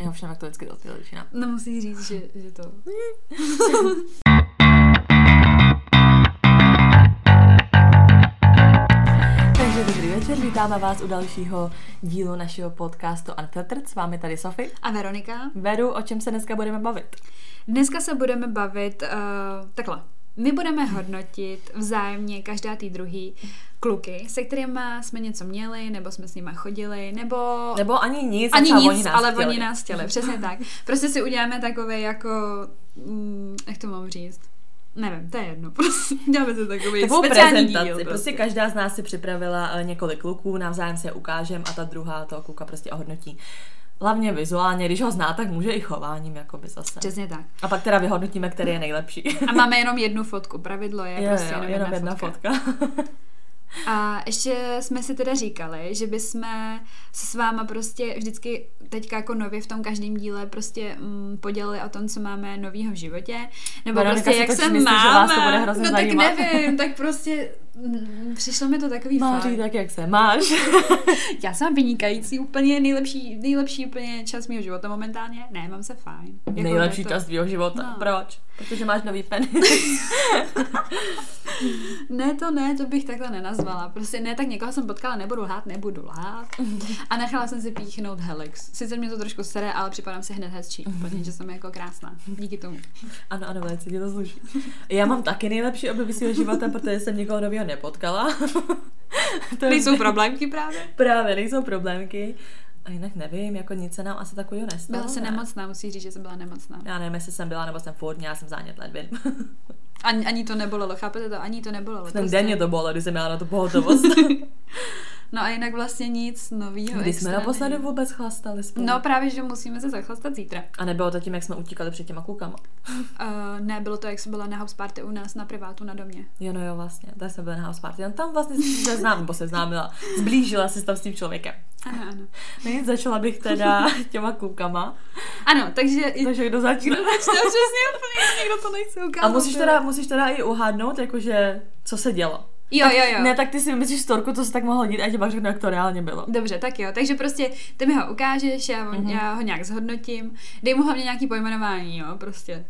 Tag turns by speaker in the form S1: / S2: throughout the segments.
S1: Já už nevím, jak to vždycky to lišina.
S2: No musí říct, že, že to...
S1: Takže dobrý večer, vítáme vás u dalšího dílu našeho podcastu Unfiltered. S vámi tady Sofie.
S2: A Veronika?
S1: Veru, o čem se dneska budeme bavit?
S2: Dneska se budeme bavit uh, takhle. My budeme hodnotit vzájemně každá tý druhý kluky, se kterými jsme něco měli, nebo jsme s nimi chodili, nebo...
S1: Nebo ani nic,
S2: ani nic,
S1: oni nás
S2: ale
S1: chtěli.
S2: oni nás chtěli, přesně tak. Prostě si uděláme takové jako, mm, jak to mám říct, nevím, to je jedno, prostě děláme si takový
S1: Takovou
S2: speciální díl.
S1: Prostě. prostě každá z nás si připravila eh, několik kluků, navzájem se je ukážem a ta druhá toho kluka prostě ohodnotí. Hlavně vizuálně, když ho zná, tak může i chováním, jakoby zase.
S2: Přesně tak.
S1: A pak teda vyhodnotíme, který je nejlepší.
S2: A máme jenom jednu fotku. Pravidlo je
S1: Jo,
S2: prostě
S1: jo,
S2: jenom,
S1: jenom
S2: jedna,
S1: jedna
S2: fotka.
S1: fotka.
S2: A ještě jsme si teda říkali, že bychom se s váma prostě vždycky teďka jako nově v tom každém díle prostě mm, podělili o tom, co máme novýho v životě. Nebo
S1: Veronika
S2: prostě jak se máme.
S1: vás to bude hrozně
S2: no
S1: zajímat.
S2: tak nevím, tak prostě mm, přišlo mi to takový
S1: Máří,
S2: fajn.
S1: tak jak se máš?
S2: Já jsem vynikající, úplně nejlepší, nejlepší úplně čas mého života momentálně. Ne, mám se fajn. Jako
S1: Nejlepší
S2: to-
S1: čas tvýho života.
S2: No.
S1: Proč? Protože máš nový penis.
S2: Ne, to ne, to bych takhle nenazvala. Prostě ne, tak někoho jsem potkala, nebudu lhát, nebudu lhát. A nechala jsem si píchnout Helix. Sice mě to trošku sere, ale připadám si hned hezčí. Úplně, že jsem jako krásná. Díky tomu.
S1: Ano, ano, velice ti to sluší. Já mám taky nejlepší období svého života, protože jsem nikoho nového nepotkala. to
S2: Nejsou problémky právě?
S1: Právě, nejsou problémky. A jinak nevím, jako nic se nám asi takového nestalo.
S2: Byla jsi
S1: ne?
S2: nemocná, musí říct, že jsem byla nemocná.
S1: Já nevím, jestli jsem byla, nebo jsem furt, měla jsem zánět ledvin.
S2: Ani, ani to nebolelo, chápete to? Ani to nebolelo.
S1: Ten
S2: prostě.
S1: den mě to bolelo, když jsem měla na tu pohotovost.
S2: No a jinak vlastně nic novýho.
S1: Když jsme naposledy vůbec chlastali spolu.
S2: No právě, že musíme se zachlastat zítra.
S1: A nebylo to tím, jak jsme utíkali před těma klukama.
S2: Uh, ne, bylo to, jak jsem byla na house party u nás na privátu na domě.
S1: Jo, no jo, vlastně. Tady jsme byli na house party. Jen tam vlastně se znám, nebo se známila. Zblížila se tam s tím člověkem.
S2: Ano, ano.
S1: No nic, začala bych teda těma klukama.
S2: Ano, takže...
S1: Takže kdo začne?
S2: No, přesně úplně, nikdo to nechce ukázat.
S1: A musíš teda, musíš teda i uhádnout, jakože, co se dělo.
S2: Jo, jo, jo.
S1: Ne, tak ty si vymyslíš storku, co se tak mohlo dít a ti pak řeknu, jak to reálně bylo.
S2: Dobře, tak jo. Takže prostě ty mi ho ukážeš, já, ho,
S1: Mhm.
S2: já ho nějak zhodnotím. Dej mu hlavně nějaký pojmenování, jo, prostě.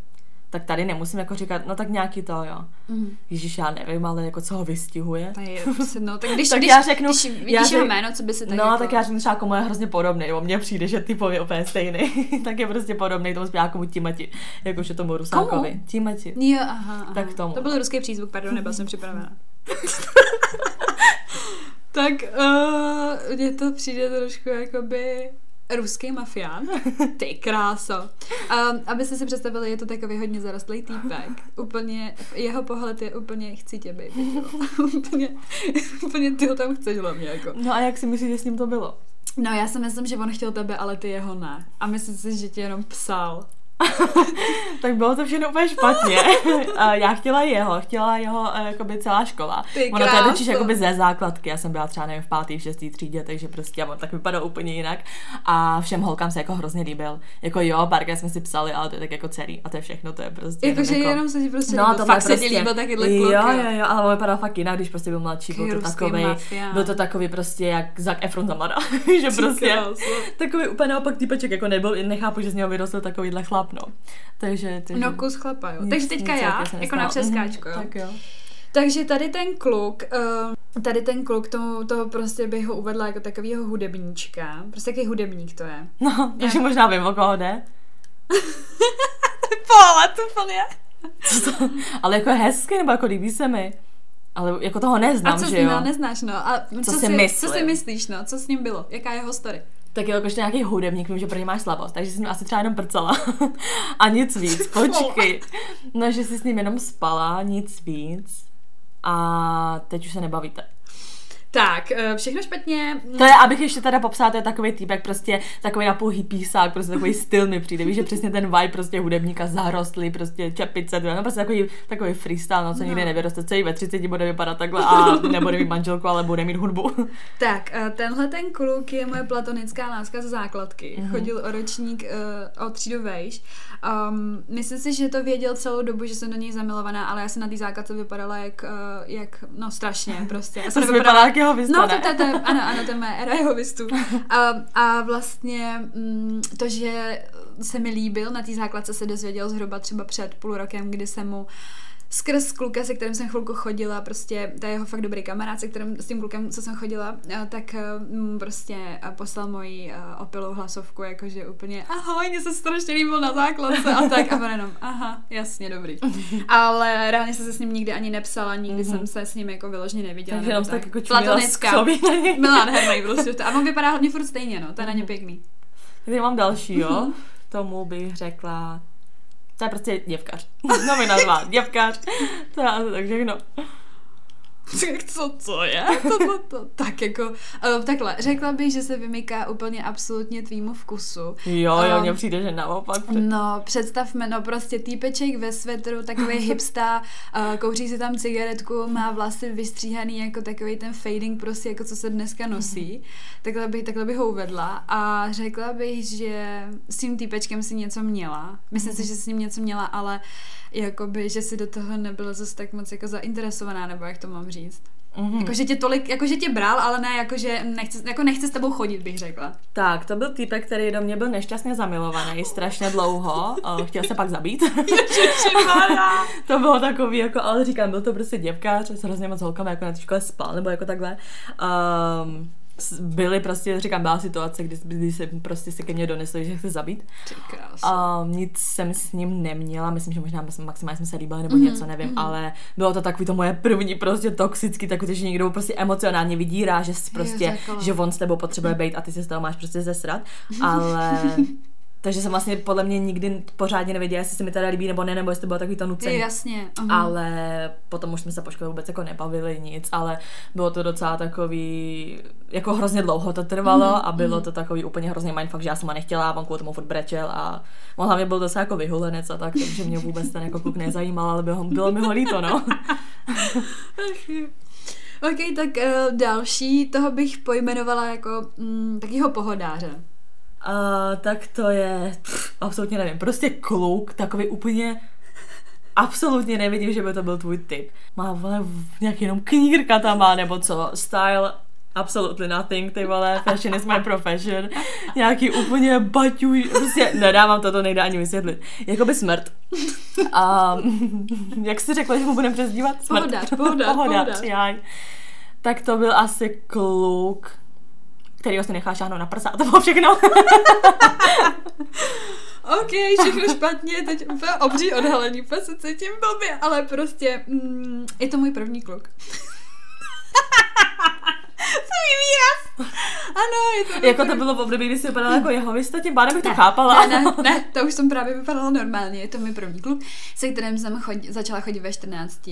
S1: Tak tady nemusím jako říkat, no tak nějaký to, jo.
S2: Mhm.
S1: Ježíš, já nevím, ale jako co ho vystihuje.
S2: To je prostě, no, tak když,
S1: Tak
S2: když,
S1: já řeknu-
S2: když vidíš
S1: já
S2: jeho jméno, co by si tak
S1: no,
S2: jako...
S1: tak já řeknu třeba, komu je hrozně podobný, nebo mně přijde, že typově je úplně stejný, tak je prostě podobný tomu zpěvákomu Timati, jakože tomu Rusákovi. Timati.
S2: Jo, aha, aha.
S1: Tak tomu.
S2: To byl ruský přízvuk, pardon, nebyl jsem připravená. tak uh, mně to přijde trošku jakoby ruský mafián. Ty kráso. Um, abyste si představili, je to takový hodně zarostlý týpek. Úplně, jeho pohled je úplně chci tě, baby. jo. úplně, úplně ty ho tam chceš hlavně jako.
S1: No a jak si myslíš, že s ním to bylo?
S2: No já si myslím, že on chtěl tebe, ale ty jeho ne. A myslím si, že tě jenom psal.
S1: tak bylo to všechno úplně špatně. Já chtěla jeho, chtěla jeho eh, jakoby celá škola.
S2: Ty
S1: Ono to je totiž jakoby ze základky, já jsem byla třeba nevím v pátý, v šestý třídě, takže prostě on tak vypadal úplně jinak. A všem holkám se jako hrozně líbil. Jako jo, párkrát jsme si psali, ale to je tak jako celý. A to je všechno, to je prostě
S2: Jakože
S1: jako...
S2: jenom se ti prostě
S1: No, to
S2: Fakt se ti líbil takyhle kluk.
S1: Jo, jo, jo, ale on vypadal fakt jinak, když prostě byl mladší, byl to takový, byl to takový prostě jak Zac Efron za mladá, že prostě takový úplně naopak týpeček, jako nebyl, nechápu, že z něho vyrostl takovýhle chlap, no. Takže, takže
S2: No kus chlapa, jo.
S1: nic-
S2: Takže teďka
S1: nic
S2: já, jako na
S1: nestalo.
S2: přeskáčku, jo.
S1: Mhm, Tak jo.
S2: Takže tady ten kluk, uh, tady ten kluk, tomu, toho prostě bych ho uvedla jako takovýho hudebníčka. Prostě jaký hudebník to je.
S1: No, takže možná vím, o koho jde.
S2: Pohled úplně.
S1: Co to? Ale jako hezky, nebo jako líbí se mi. Ale jako toho neznám,
S2: A co
S1: že jo.
S2: neznáš, no. A co,
S1: si
S2: si, co si myslíš, no? Co s ním bylo? Jaká je jeho story?
S1: Tak je jakože nějaký hudebník, vím, že pro ně máš slabost, takže ním asi třeba jenom prcala. a nic víc, počkej. No, že jsi s ním jenom spala, nic víc. A teď už se nebavíte.
S2: Tak, eh, všechno špatně.
S1: To je, abych ještě teda popsala, to je takový týpek, prostě takový na pouhý písák, prostě takový styl mi přijde, víš, že přesně ten vibe prostě hudebníka zarostlý, prostě čepice, no prostě takový, takový freestyle, no co nikdy
S2: No.
S1: nevyroste, celý ve 30 bude vypadat takhle a nebude mít manželku, ale bude mít hudbu.
S2: Tak, eh, tenhle ten kluk je moje platonická láska ze základky.
S1: Mhm.
S2: Mm-hmm. Chodil o ročník uh, o třídu vejš. Um, myslím si, že to věděl celou dobu, že jsem do něj zamilovaná, ale já jsem na té základce vypadala jak, uh, jak no strašně prostě. Já jsem
S1: jsi vypadala jak jehovista,
S2: No,
S1: ne?
S2: to, to, to, ano, ano, to je moje era jehovistů. A, a vlastně mm, to, že se mi líbil, na té základce se dozvěděl zhruba třeba před půl rokem, kdy jsem mu skrz kluka, se kterým jsem chvilku chodila, prostě, to je jeho fakt dobrý kamarád, se kterým, s tím klukem, co jsem chodila, eh, tak eh, mu prostě eh, poslal moji opilou hlasovku, jakože úplně, ahoj, mě se strašně líbil na základce a tak, a jenom, aha, jasně, dobrý. Ale reálně jsem se s ním nikdy ani nepsala, nikdy
S1: Mhm.
S2: jsem se s ním jako vyloženě neviděla.
S1: Takže jenom tak jako čumila
S2: Platonická. Byl nádherný prostě. A on vypadá hlavně furt stejně, no, to je na ně
S1: Mhm.
S2: pěkný.
S1: Tady mám další, jo. Tomu bych řekla, to je prostě děvkař. No mi nazvá, děvkař. To je asi tak všechno.
S2: Tak co, co je? To, to, to, tak jako, uh, takhle, řekla bych, že se vymyká úplně absolutně tvýmu vkusu.
S1: Jo, jo,
S2: Um,
S1: mně přijde, že naopak.
S2: No, představme, no prostě týpeček ve svetru, takový hipsta, uh, kouří si tam cigaretku, má vlasy vystříhaný jako takový ten fading prostě, jako co se dneska nosí. Takhle bych, takhle bych ho uvedla a řekla bych, že s tím týpečkem si něco měla. Myslím si, že s ním něco měla, ale jakoby, že si do toho nebyla zase tak moc jako zainteresovaná, nebo jak to mám říct.
S1: Mhm.
S2: Jako, že tě tolik, jako, že tě bral, ale ne, jako, že nechce, jako nechce s tebou chodit, bych řekla.
S1: Tak, to byl týpek, který do mě byl nešťastně zamilovaný strašně dlouho. a Chtěl se pak zabít. to bylo takový, jako, ale říkám, byl to prostě děvkář, s hrozně moc holkami, jako na té škole spal, nebo jako takhle. Um, byly prostě, říkám, byla situace, kdy, kdy se prostě se ke mně donesli, že chce zabít. A nic jsem s ním neměla, myslím, že možná maximálně jsme se líbili nebo
S2: Mhm,
S1: něco, nevím, ale bylo to takový to moje první prostě toxický, takový, že někdo prostě emocionálně vydírá, že prostě, že on s tebou potřebuje být a ty si z toho máš prostě zesrat, ale takže jsem vlastně podle mě nikdy pořádně nevěděla, jestli se mi teda líbí nebo ne, nebo jestli to bylo takový to nucení.
S2: jasně. mhm.
S1: Ale potom už jsme se po škole vůbec jako nebavili nic, ale bylo to docela takový, jako hrozně dlouho to trvalo
S2: Mhm,
S1: a bylo to takový úplně hrozně mindfuck, že já jsem ho nechtěla a on kvůli tomu furt brečel a on hlavně byl docela jako vyhulenec a tak, takže mě vůbec ten jako kluk nezajímal, ale bylo, bylo mi ho líto, no.
S2: Ok, tak uh, další, toho bych pojmenovala jako mm, takýho pohodáře.
S1: A tak to je, pff, absolutně nevím, prostě kluk, takový úplně absolutně nevidím, že by to byl tvůj typ. Má vole nějaký jenom knírka tam má, nebo co, style absolutely nothing, ty vole, fashion is my profession, nějaký úplně baťuj, prostě nedávám to, to nejde ani vysvětlit. Jakoby smrt. A jak jsi řekla, že mu budeme přezdívat? Smrt.
S2: Pohodář, pohodář, pohodář.
S1: Tak to byl asi kluk, který si nechá šáhnout na prsa a to bylo všechno.
S2: Ok, všechno špatně, teď úplně obří odhalení, úplně se cítím blbě, ale prostě mm, je to můj první kluk. Svůj výraz. Ano, je to
S1: jako to bylo v období, kdy jsi vypadala jako jeho vista, tím pádem bych to chápala.
S2: Ne, ne, ne, to už jsem právě vypadala normálně. Je to můj první kluk, se kterým jsem chodí, začala chodit ve 14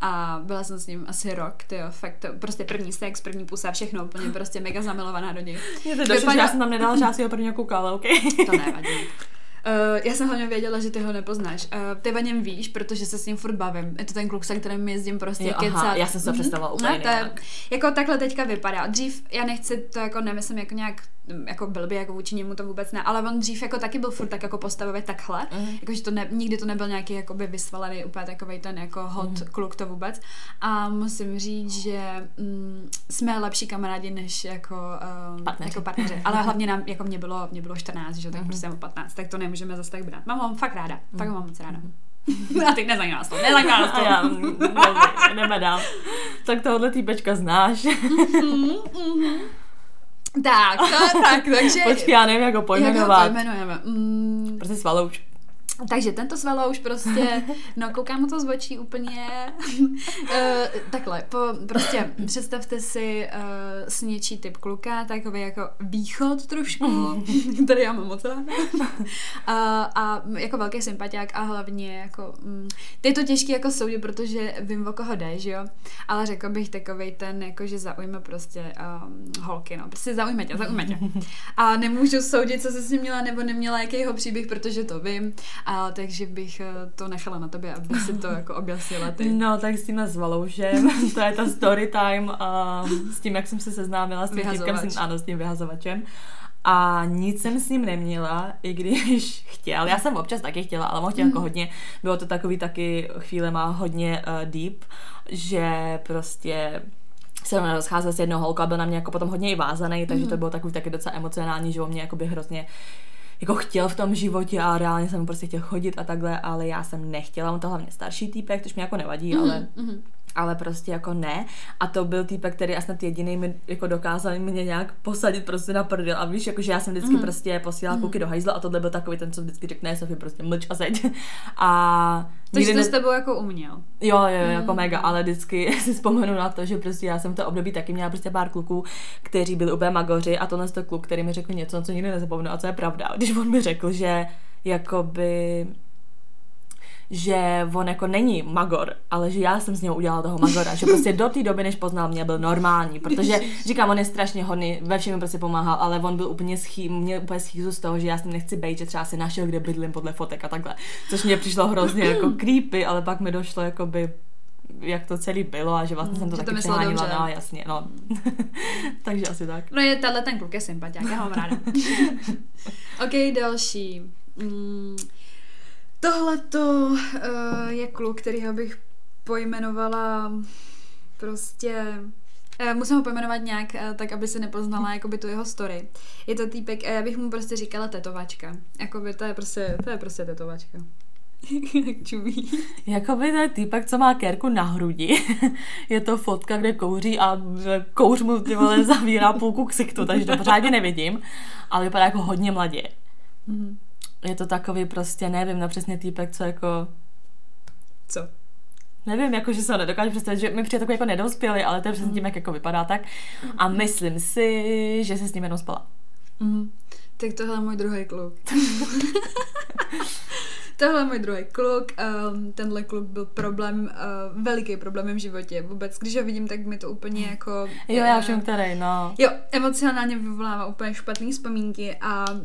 S2: a byla jsem s ním asi rok, to jo, fakt to, prostě první sex, první pusa, všechno, úplně prostě mega zamilovaná do něj.
S1: Mě to došlo, že
S2: Vypadá-
S1: já jsem tam nedala žádný svého prvního kluka, ale OK.
S2: To nevadí. Uh, já jsem hlavně věděla, že ty ho nepoznáš. Uh, ty o něm víš, protože se s ním furt bavím. Je to ten kluk, se kterým jezdím prostě
S1: Jo, aha,
S2: kecat.
S1: já jsem to
S2: Mhm.
S1: představila úplně
S2: no, to je. Jako takhle teďka vypadá. Dřív, já nechci to jako nemyslím jako nějak jako blbě, jako vůči němu to vůbec ne, ale on dřív jako taky byl furt tak jako postavově takhle,
S1: Mhm.
S2: jakože to ne, nikdy to nebyl nějaký jakoby vysvalený úplně takový ten jako hot
S1: Mhm.
S2: kluk to vůbec. A musím říct, že mm, jsme lepší kamarádi než jako, um,
S1: Partneři.
S2: jako partneři. Ale hlavně nám, jako mě bylo, mě bylo 14, že tak
S1: Mhm.
S2: prostě mám 15, tak to nemůžeme zase tak brát. Mám ho fakt ráda, fakt ho mám moc ráda. A teď nezajímá nás to, nezajímá nás to.
S1: já, mm, jdeme dál. Tak tohle týpečka znáš.
S2: Tak, to, tak, takže...
S1: Počkej, já nevím, jak ho
S2: Jak ho
S1: pojmenovat.
S2: pojmenujeme? Mm,
S1: Prostě svalouč.
S2: Takže tento svalouš prostě, no koukám mu to z očí úplně, uh, takhle, po, prostě představte si uh, sněčí typ kluka, takový jako východ trošku, který já mám moc ráda. a, a jako velký sympatiák a hlavně jako, mm, je to těžké jako soudit, protože vím, o koho jde, že jo, ale řekl bych takovej ten, jako že zaujme prostě um, holky, no, prostě zaujme tě, zaujme tě. A nemůžu soudit, co se s ním měla nebo neměla, jaký jeho příběh, protože to vím, a takže bych eh, to nechala na tobě, abych si to jako objasnila ty.
S1: No, tak s tímhle zvaloušem, to je ta story time um, s tím, jak jsem se seznámila s tím týpkem, s tím, ano, s tím vyhazovačem. A nic jsem s ním neměla, i když chtěl. Já jsem občas taky chtěla, ale mohl chtěl jako hodně. Bylo to takový taky chvíle má hodně uh, deep, že prostě se rozcházel s jednou holkou a byl na mě jako potom hodně i vázaný, takže
S2: Mhm.
S1: to bylo takový taky docela emocionální, že on mě jakoby hrozně jako chtěl v tom životě a reálně jsem mu prostě chtěl chodit a takhle, ale já jsem nechtěla, on to hlavně starší týpek, což mi jako nevadí, ale
S2: Mhm.
S1: Ale prostě jako ne. A to byl týpek, který a snad jediný mi jako dokázal mě nějak posadit prostě na prdel. A víš, jakože já jsem vždycky
S2: Mhm.
S1: prostě posílala kluky do hajzla a tohle byl takový ten, co vždycky řekne, Sofie, prostě mlč a zeď. A
S2: Takže
S1: nikdy
S2: to s tebou jako uměl.
S1: Jo, jo, jo,
S2: Mm.
S1: jako mega, ale vždycky si vzpomenu na to, že prostě já jsem v to období taky měla prostě pár kluků, kteří byli úplně magoři a tohle to kluk, který mi řekl něco, co nikdy nezapomenu a co je pravda. Když on mi řekl, že jakoby že on jako není magor, ale že já jsem z něho udělala toho magora, že prostě do té doby, než poznal mě, byl normální, protože říkám, on je strašně hodný, ve všem mi prostě pomáhal, ale on byl úplně schý, měl úplně schýzu z toho, že já s ním nechci být, že třeba si našel, kde bydlím podle fotek a takhle, což mě přišlo hrozně jako creepy, ale pak mi došlo jakoby jak to celý bylo a že vlastně jsem to
S2: Že to
S1: taky
S2: myslel
S1: přehánila, no jasně, no. Takže asi tak.
S2: No je tenhle ten kluk je sympatiák, já ho mám ráda. ok, další. Mm, tohleto uh, je kluk, kterýho bych pojmenovala prostě... eh, Musím ho pojmenovat nějak, eh, tak aby se nepoznala jakoby tu jeho story. Je to týpek, a já bych mu prostě říkala tetovačka. Jakoby to je prostě, to je prostě tetovačka. Jak čumí.
S1: Jakoby ten týpek, co má kérku na hrudi, je to fotka, kde kouří a kouř mu ty vole zavírá půlku ksichtu, takže to pořádně nevidím, ale vypadá jako hodně mladě.
S2: Mhm.
S1: Je to takový prostě, nevím, na přesně týpek, co jako,
S2: Co?
S1: nevím, jako, že se ho nedokážu představit, že mi přijde takový jako nedospělý, ale to je přesně tím, jak jako vypadá tak. A myslím si, že se s ním jenom spala.
S2: Mhm. Tak tohle je můj druhý kluk. tohle je můj druhý kluk. Um, tenhle kluk byl problém, uh, veliký problém v životě. Vůbec, když ho vidím, tak mi to úplně jako...
S1: Jo, já
S2: eh,
S1: všem, který, no.
S2: Jo, emocionálně vyvolává úplně špatné vzpomínky a uh,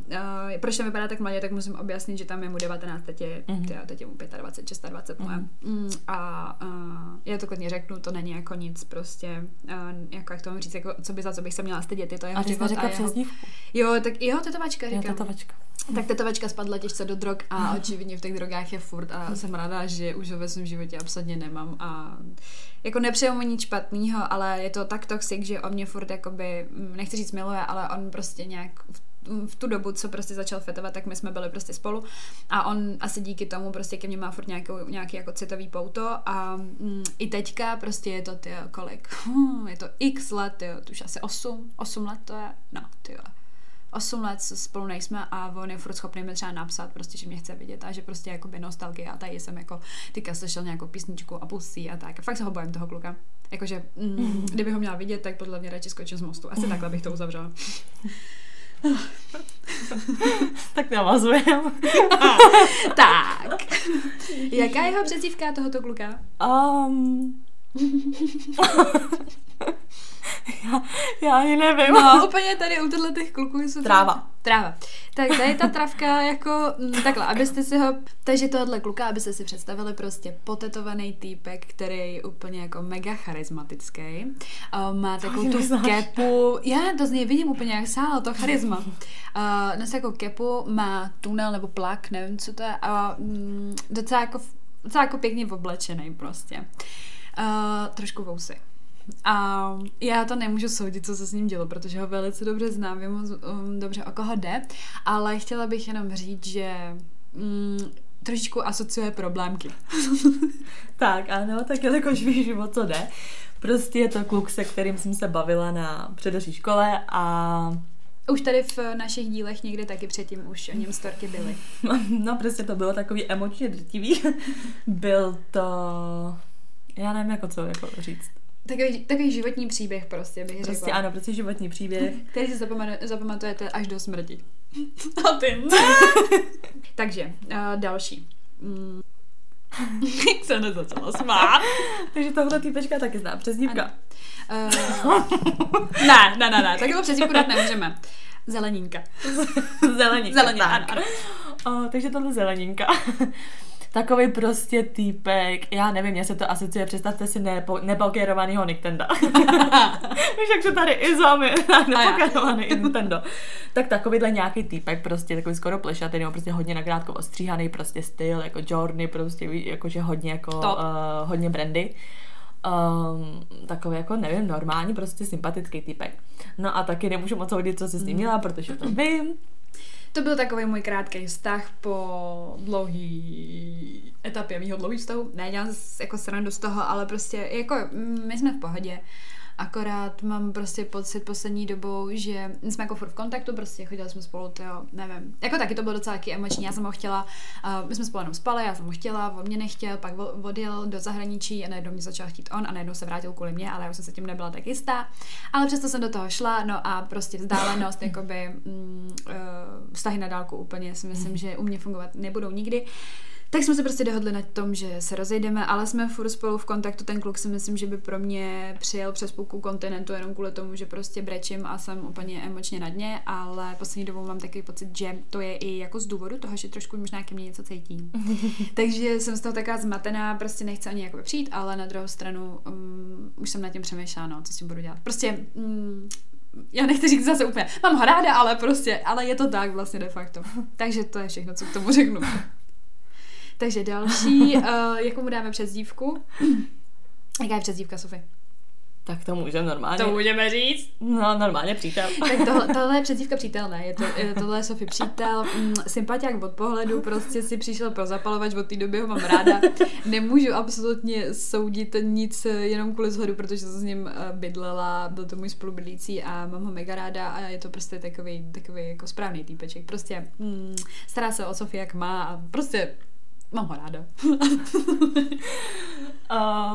S2: proč tam vypadá tak mladě, tak musím objasnit, že tam je mu 19, teď je,
S1: Mhm.
S2: mm-hmm. teď je mu 25, 26 moje.
S1: Mhm.
S2: Mm, a uh, já to klidně řeknu, to není jako nic prostě, uh, jako jak to mám říct, jako co by za co bych se měla stydět, je to jeho
S1: A ty jsi
S2: život
S1: řekla
S2: a jeho...
S1: přezdívku.
S2: Jo, tak jo, tetovačka
S1: Jo,
S2: říkám.
S1: tetovačka.
S2: Tak tetovačka spadla těžce do drog a očividně v těch drogách je furt a jsem ráda, že už ho ve svém životě absolutně nemám a jako nepřeju mu nic špatného, ale je to tak toxic, že on mě furt jakoby, mm, nechci říct miluje, ale on prostě nějak v, tu dobu, co prostě začal fetovat, tak my jsme byli prostě spolu a on asi díky tomu prostě ke mně má furt nějakou, nějaký jako citový pouto a mm, i teďka prostě je to ty kolik, hm, je to x let, jo, to už asi 8, 8 let to je, no ty 8 let spolu nejsme a on je furt schopný mi třeba napsat, prostě, že mě chce vidět a že prostě jakoby nostalgie a tady jsem jako teďka slyšel nějakou písničku a pusí a tak. A fakt se ho bojím toho kluka. Jakože, mm, kdyby ho měla vidět, tak podle mě radši skočím z mostu. Asi takhle bych to uzavřela.
S1: Tak navazujem.
S2: tak. Jaká je jeho přezdívka tohoto kluka?
S1: Um... já, já ani nevím.
S2: No, úplně tady u těchto těch kluků jsou...
S1: Tráva.
S2: Tráva. Tak tady ta travka jako, mm, takhle, abyste si ho, takže tohle kluka, abyste si představili prostě potetovaný týpek, který je úplně jako mega charismatický. Uh, má takovou tu kepu, já to z něj vidím úplně jak sálo, to charisma. Uh, jako kepu, má tunel nebo plak, nevím co to je, a mm, docela jako, docela jako pěkně oblečený prostě. Uh, trošku vousy. A já to nemůžu soudit, co se s ním dělo, protože ho velice dobře znám, vím um, dobře, o koho jde, ale chtěla bych jenom říct, že mm, trošičku asociuje problémky.
S1: Tak ano, tak jelikož víš, o co jde. Prostě je to kluk, se kterým jsem se bavila na předešlé škole a
S2: Už tady v našich dílech někdy taky předtím už o něm storky byly.
S1: no prostě to bylo takový emočně drtivý. Byl to... Já nevím, jako co jako říct.
S2: Takový, takový životní příběh prostě bych
S1: Prostě
S2: řekla.
S1: ano, prostě životní příběh.
S2: Který si zapamatu- zapamatujete až do smrti. A ty Takže, uh, další. Mm. Se nezačala smát.
S1: Takže tohle týpečka taky zná, přezdívka.
S2: Uh, ne, ne, ne, ne, takovou přezdívku dát nemůžeme. Zeleninka.
S1: Zeleninka.
S2: Zeleninka,
S1: tak.
S2: ano,
S1: O, takže tohle zeleninka. Takový prostě týpek, já nevím, mě se to asociuje, představte si nepo, nepokérovanýho Nintendo. Víš, jak se tady i zámi, nepokérovaný Nintendo. Tak takovýhle nějaký týpek, prostě takový skoro plešatý, nebo prostě hodně nakrátko ostříhaný, prostě styl, jako Jorny, prostě jakože hodně jako,
S2: Top.
S1: uh, hodně brandy. um, takový jako, nevím, normální, prostě sympatický typek. No a taky nemůžu moc hodit, co se s ním měla, protože to vím.
S2: To byl takový můj krátký vztah po dlouhý etapě mýho dlouhý vztahu. Ne, dělám jako srandu z toho, ale prostě jako mm, my jsme v pohodě. Akorát mám prostě pocit poslední dobou, že jsme jako furt v kontaktu, prostě chodili jsme spolu, jo, nevím. Jako taky to bylo docela taky emoční, já jsem ho chtěla, uh, my jsme spolu jenom spali, já jsem ho chtěla, on mě nechtěl, pak odjel do zahraničí a najednou mě začal chtít on a najednou se vrátil kvůli mě, ale já už jsem se tím nebyla tak jistá. Ale přesto jsem do toho šla, no a prostě vzdálenost, jakoby mm, uh, vztahy na dálku úplně si myslím, že u mě fungovat nebudou nikdy. Tak jsme se prostě dohodli na tom, že se rozejdeme, ale jsme furt spolu v kontaktu. Ten kluk si myslím, že by pro mě přijel přes půlku kontinentu jenom kvůli tomu, že prostě brečím a jsem úplně emočně na dně, ale poslední dobou mám takový pocit, že to je i jako z důvodu toho, že trošku možná ke mně něco cítí. Takže jsem z toho taková zmatená, prostě nechci ani jako přijít, ale na druhou stranu um, už jsem nad tím přemýšlela, no, co s tím budu dělat. Prostě um, já nechci říct zase úplně, mám ho ráda, ale prostě, ale je to tak vlastně de facto. Takže to je všechno, co k tomu řeknu. Takže další, uh, jakou mu dáme přezdívku? Jaká je přezdívka, Sofie?
S1: Tak to můžeme normálně.
S2: To můžeme říct?
S1: No, normálně přítel.
S2: tak tohle, tohle je přezdívka přítel, ne? Je to, je, tohle je Sofie přítel, mm, sympatiák od pohledu, prostě si přišel pro zapalovač, od té doby ho mám ráda. Nemůžu absolutně soudit nic jenom kvůli zhodu, protože jsem s ním eh, bydlela, byl to můj spolubydlící a mám ho mega ráda a je to prostě takový, takový jako správný týpeček. Prostě mm, stará se o Sofie, jak má a prostě Mám ho ráda.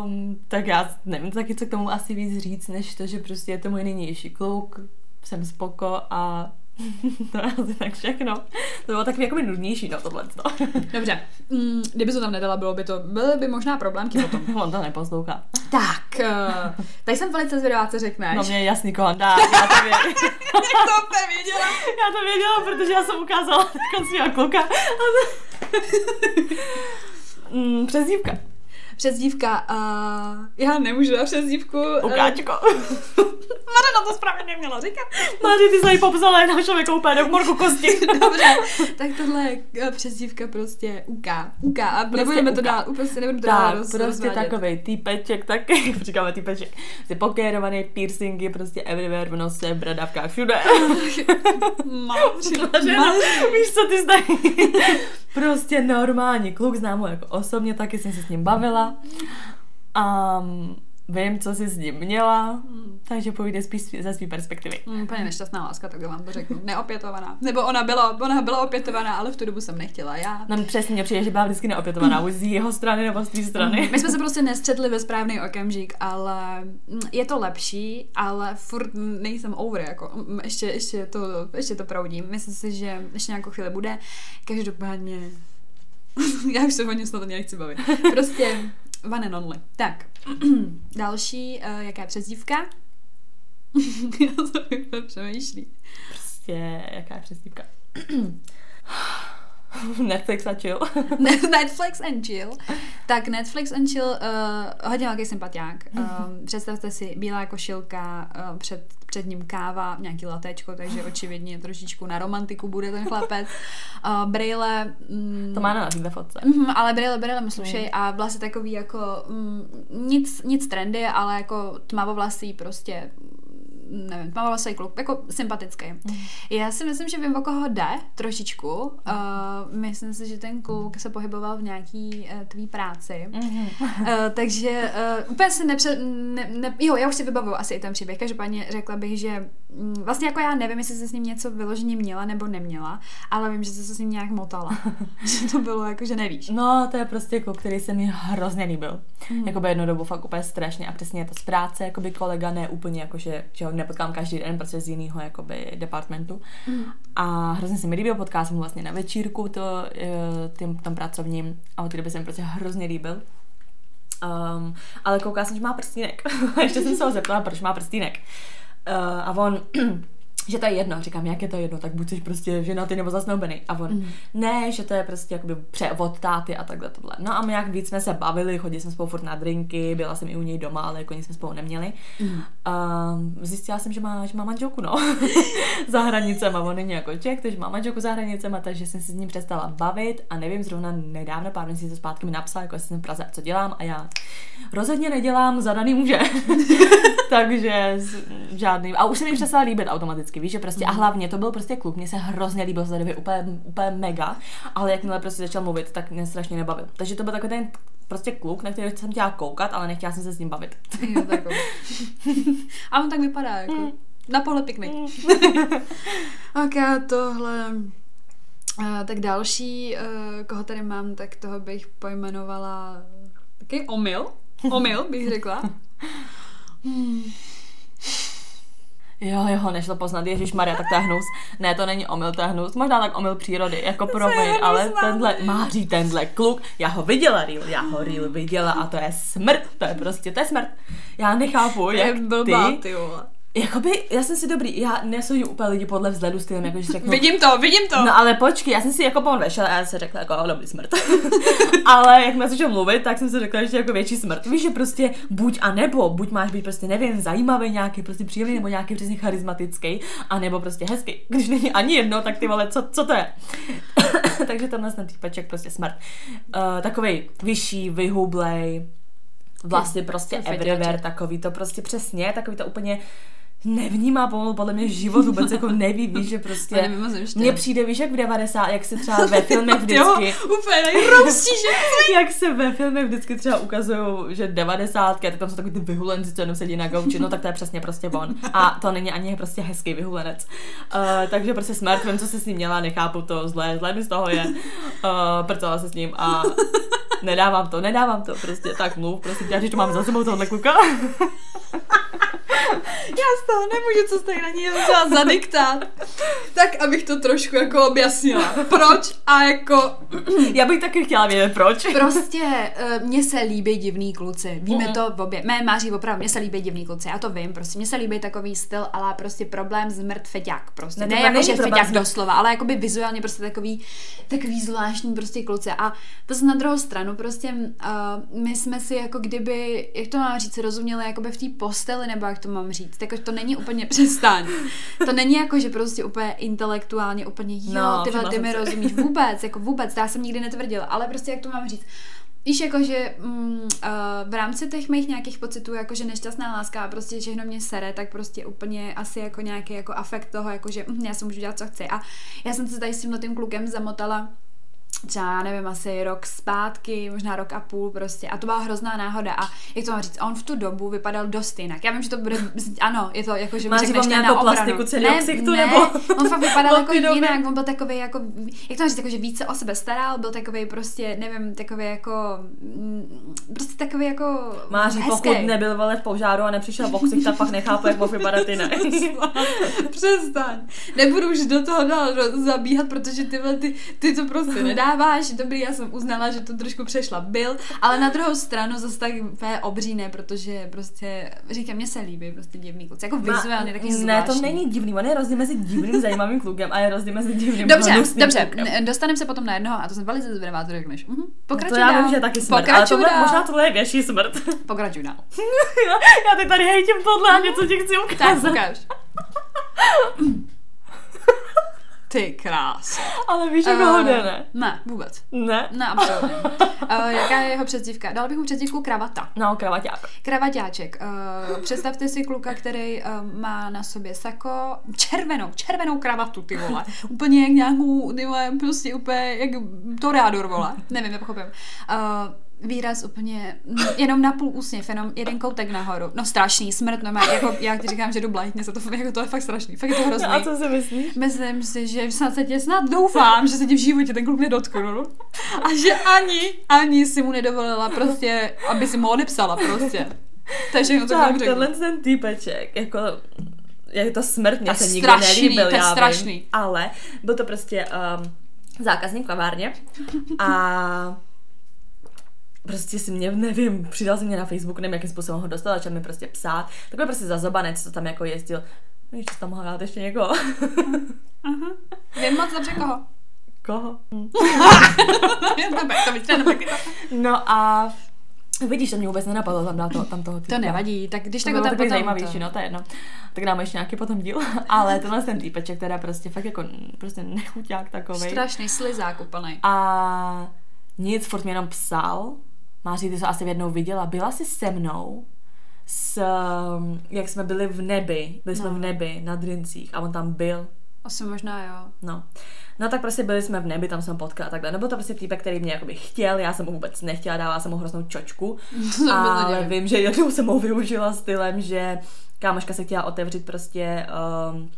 S1: um, tak já nevím taky, co k tomu asi víc říct, než to, že prostě je to můj nejnější kluk, jsem spoko a to je asi tak všechno. To bylo takový jako nudnější, no tohle.
S2: Dobře, mm, kdyby to tam nedala, bylo by to, byly by možná problémky potom.
S1: On to neposlouchá.
S2: Tak, uh, tady jsem velice zvědavá, co řekneš.
S1: No mě je jasný, koho dá, já to věděla.
S2: Jak to věděla?
S1: Já to věděla, protože já jsem ukázala svýho kluka. mm, přezdívka.
S2: Přezdívka, uh, já nemůžu dát přezdívku.
S1: Ukáčko.
S2: Mada na to správně neměla říkat.
S1: Mady, ty jsi popsala jenom člověka úplně do morku kosti.
S2: Dobře, tak tohle je eh, přezdívka prostě UK. UK a prostě nebudeme to dál, prostě nebudeme to dál roz,
S1: prostě rozvádět. takovej týpeček, taky, říkáme týpeček, prostě pokérovaný piercingy, prostě everywhere v nose, bradavkách, všude.
S2: Mám,
S1: Víš, co ty zdají? prostě normální kluk, znám ho jako osobně, taky jsem se s ním bavila. Um, vím, co jsi s ním měla, hmm. takže povíde spíš ze své perspektivy.
S2: Hmm, úplně nešťastná láska, tak vám to řeknu. Neopětovaná. Nebo ona byla, ona byla opětovaná, ale v tu dobu jsem nechtěla. Já.
S1: Nám přesně mě přijde, že byla vždycky neopětovaná, už z jeho strany nebo z té strany.
S2: My jsme se prostě nestřetli ve správný okamžik, ale mm, je to lepší, ale furt nejsem over, jako mm, ještě, ještě, to, ještě to proudím. Myslím si, že ještě nějakou chvíli bude. Každopádně já už se o něm snad ani nechci bavit. Prostě one and only. Tak, další, uh, jaká je přezdívka? já to přemýšlí.
S1: Prostě, jaká je přezdívka? Netflix a chill.
S2: Netflix and chill. Tak Netflix and chill, uh, hodně velký sympatiák. Um, představte si, bílá košilka, uh, před, před ním káva, nějaký latečko, takže očividně trošičku na romantiku bude ten chlapec. Uh, brýle...
S1: Mm, to má na na fotce.
S2: Mm, ale brýle, brýle mu slušej mm. a vlasy takový jako mm, nic, nic trendy, ale jako tmavovlasý prostě nevím, tmavá se kluk, jako sympatický. Mm. Já si myslím, že vím, o koho jde trošičku. Uh, myslím si, že ten kluk se pohyboval v nějaký uh, tvý práci. Mm. Uh, takže uh, úplně si nepře... Ne, ne, jo, já už si vybavuju asi i ten příběh. Každopádně řekla bych, že vlastně jako já nevím, jestli se s ním něco vyloženě měla nebo neměla, ale vím, že se s ním nějak motala. že to bylo jako, že nevíš.
S1: No, to je prostě kluk, který se mi hrozně líbil. Mm. Jakoby jednu dobu fakt úplně strašně a přesně je to z práce, jakoby kolega, ne úplně jako, že, že ho nepotkám každý den, protože z jiného jakoby departmentu. Mm. A hrozně se mi líbil, potkala jsem vlastně na večírku to, eh, tím, tom pracovním a od té doby se mi prostě hrozně líbil. Um, ale koukala jsem, že má prstínek. Ještě jsem se ho zeptala, proč má prstínek. Uh, a on že to je jedno. Říkám, jak je to jedno, tak buď jsi prostě ženatý nebo zasnoubený. A on, mm. ne, že to je prostě jakoby převod táty a takhle tohle. No a my jak víc jsme se bavili, chodili jsme spolu furt na drinky, byla jsem i u něj doma, ale jako nic jsme spolu neměli. Mm. A zjistila jsem, že má, že má manželku, no. za hranicema, on není jako Čech, takže má manželku za hranicema, takže jsem si s ním přestala bavit a nevím, zrovna nedávno, pár měsíců zpátky mi napsal, jako jsem v Praze, co dělám a já rozhodně nedělám zadaný muže. takže žádný. A už se mi přestala líbit automaticky, víš, že prostě, a hlavně to byl prostě kluk, mě se hrozně líbil době, úplně, úplně mega, ale jakmile prostě začal mluvit, tak mě strašně nebavil. Takže to byl takový ten prostě kluk, na který jsem chtěla koukat, ale nechtěla jsem se s ním bavit.
S2: Jo, tak a on tak vypadá, jako. Mm. Na pohled. Mm. ok, tohle... Uh, tak další, uh, koho tady mám, tak toho bych pojmenovala taky omyl. Omyl bych řekla. Hmm.
S1: Jo, jo, nešlo poznat, Ježíš Maria, tak to je hnus. Ne, to není omyl, to je hnus. Možná tak omyl přírody, jako pro mě, ale tenhle, Máří, tenhle kluk, já ho viděla real, já ho real viděla a to je smrt, to je prostě, to je smrt. Já nechápu, jak ty, ty Jakoby, já jsem si dobrý, já nesoudím úplně lidi podle vzhledu stylem, jakože řeknu.
S2: Vidím to, vidím to.
S1: No ale počkej, já jsem si jako vešel a já jsem řekla jako, dobrý smrt. ale jak jsme začal mluvit, tak jsem si řekla, že jako větší smrt. Víš, že prostě buď a nebo, buď máš být prostě, nevím, zajímavý, nějaký prostě příjemný, nebo nějaký přesně charismatický, a nebo prostě hezký. Když není ani jedno, tak ty vole, co, co to je? Takže tenhle ten týpeček prostě smrt. Uh, takovej vyšší, vyhublej, vlastně prostě everywhere, takový to prostě přesně, takový to úplně nevnímá pomalu podle mě život vůbec jako neví, víš, že prostě mně přijde, víš, jak v 90, jak se třeba ve filmech vždycky
S2: jo, úplně nejroustí,
S1: že jak se ve filmech vždycky třeba ukazují, že 90, tak tam jsou takový ty vyhulenci, co jenom sedí na gauči, no tak to je přesně prostě on. A to není ani prostě hezký vyhulenec. Uh, takže prostě smrt, vím, co se s ním měla, nechápu to, zlé, zlé mi z toho je, uh, prcala se s ním a nedávám to, nedávám to, prostě tak mluv, prostě já, že to mám za sebou tohle kluka.
S2: Já z toho nemůžu, co stojí na ní musela zadiktát. Tak, abych to trošku jako objasnila. Proč a jako...
S1: Já bych taky chtěla vědět, proč.
S2: Prostě uh, mně se líbí divný kluci. Víme uh-huh. to v obě. Mé máří opravdu, mně se líbí divný kluci. Já to vím, prostě mně se líbí takový styl, ale prostě problém zmrt feťák. Prostě. Ne, ne jako, že feťák doslova, ale jakoby vizuálně prostě takový, takový zvláštní prostě kluci. A to na druhou stranu prostě uh, my jsme si jako kdyby, jak to mám říct, rozuměli jakoby v té posteli, nebo jak to mám říct, tak to není úplně přestaň. To není jako, že prostě úplně intelektuálně úplně jo, no, ty, ty mi rozumíš. Vůbec, jako vůbec, já jsem nikdy netvrdila, ale prostě jak to mám říct, Víš, jako, že mm, uh, v rámci těch mých nějakých pocitů, jako, že nešťastná láska a prostě všechno mě sere, tak prostě úplně asi jako nějaký jako afekt toho, jako, že mm, já si můžu dělat, co chci. A já jsem se tady s tímhle tím klukem zamotala třeba, nevím, asi rok zpátky, možná rok a půl prostě. A to byla hrozná náhoda. A jak to mám říct, on v tu dobu vypadal dost jinak. Já vím, že to bude, ano, je to jako, že mi řekneš na obranu. plastiku
S1: ne, ksichtu,
S2: ne,
S1: nebo?
S2: on fakt vypadal jako jinak, on byl takový jako, jak to mám říct, jako, že více o sebe staral, byl takový prostě, nevím, takový jako, mm, prostě takový jako
S1: Máří, hezký. pokud nebyl vole v požáru a nepřišel v oksich, tak pak nechápu, jak mohl vypadat jinak.
S2: Přestaň. Nebudu už do toho dál zabíhat, protože tyhle, ty, ty to prostě nedá dáváš, dobrý, já jsem uznala, že to trošku přešla byl, ale na druhou stranu zase tak obří ne, protože prostě, říkám, mně se líbí prostě divný kluci, jako vizuálně taky zvláštní.
S1: Ne, to není divný, on je rozdíl mezi divným zajímavým klukem a je rozdíl mezi divným
S2: Dobře, dobře, klukem. dostaneme se potom na jednoho a to jsem velice zvědavá, co řekneš. Mhm.
S1: Pokračuj no to já vím, že taky smrt, ale tohle, dál. možná tohle je větší smrt.
S2: Pokračuj dál.
S1: já teď tady hejtím tohle a něco ti chci ukázat.
S2: Tak ukáž. Ty krás.
S1: Ale víš, jak uh, ho jde, ne?
S2: Ne, vůbec.
S1: Ne?
S2: Ne, absolutně. uh, jaká je jeho přezdívka? Dal bych mu přezdívku kravata.
S1: No, kravaťák.
S2: Kravaťáček. Uh, představte si kluka, který uh, má na sobě sako, červenou, červenou kravatu, ty vole. úplně jak nějakou, ty vole, prostě úplně jak toreador, vole. Nevím, nepochopím. Uh, výraz úplně jenom na půl úsměv, jenom jeden koutek nahoru. No strašný, smrt, no jako já ti říkám, že jdu blajtně, to, jako to je fakt strašný, fakt je to hrozný.
S1: No a co si myslíš?
S2: Myslím si, že snad se tě snad doufám, že se ti v životě ten kluk nedotknul. A že ani, ani si mu nedovolila prostě, aby si mu odepsala prostě. To je všechno, co
S1: tak, tenhle ten týpeček, jako je to smrt, mě se nikdy nelíbil,
S2: to je
S1: já
S2: strašný.
S1: Vím, ale byl to prostě um, zákazník v kavárně a prostě si mě, nevím, přidal si mě na Facebook, nevím, jakým způsobem ho dostal, začal mi prostě psát. Takový prostě zazobanec, co tam jako jezdil Víš, že tam mohla dát ještě někoho.
S2: Uh-huh. Vím moc dobře koho.
S1: Koho?
S2: To to.
S1: No a vidíš, to mě vůbec nenapadlo tam dát to, tam toho
S2: To
S1: týpka.
S2: nevadí, tak když
S1: To
S2: tak ho tam potom
S1: zajímavější,
S2: to.
S1: no to je jedno. Tak dáme ještě nějaký potom díl. Ale tenhle ten týpeček teda prostě fakt jako prostě nechuťák takovej.
S2: Strašný slizák úplnej.
S1: A nic, furt mě jenom psal. Máří, ty jsi asi jednou viděla. Byla jsi se mnou s, um, jak jsme byli v nebi. Byli jsme
S2: No.
S1: v nebi na Drincích a on tam byl.
S2: Asi možná jo.
S1: No. No tak prostě byli jsme v nebi, tam jsem potkala a takhle. Nebyl to prostě týpek, který mě jakoby chtěl, já jsem mu vůbec nechtěla, dávala jsem mu hroznou čočku. Ale vím, že jednou jsem ho využila stylem, že kámoška se chtěla otevřít prostě um,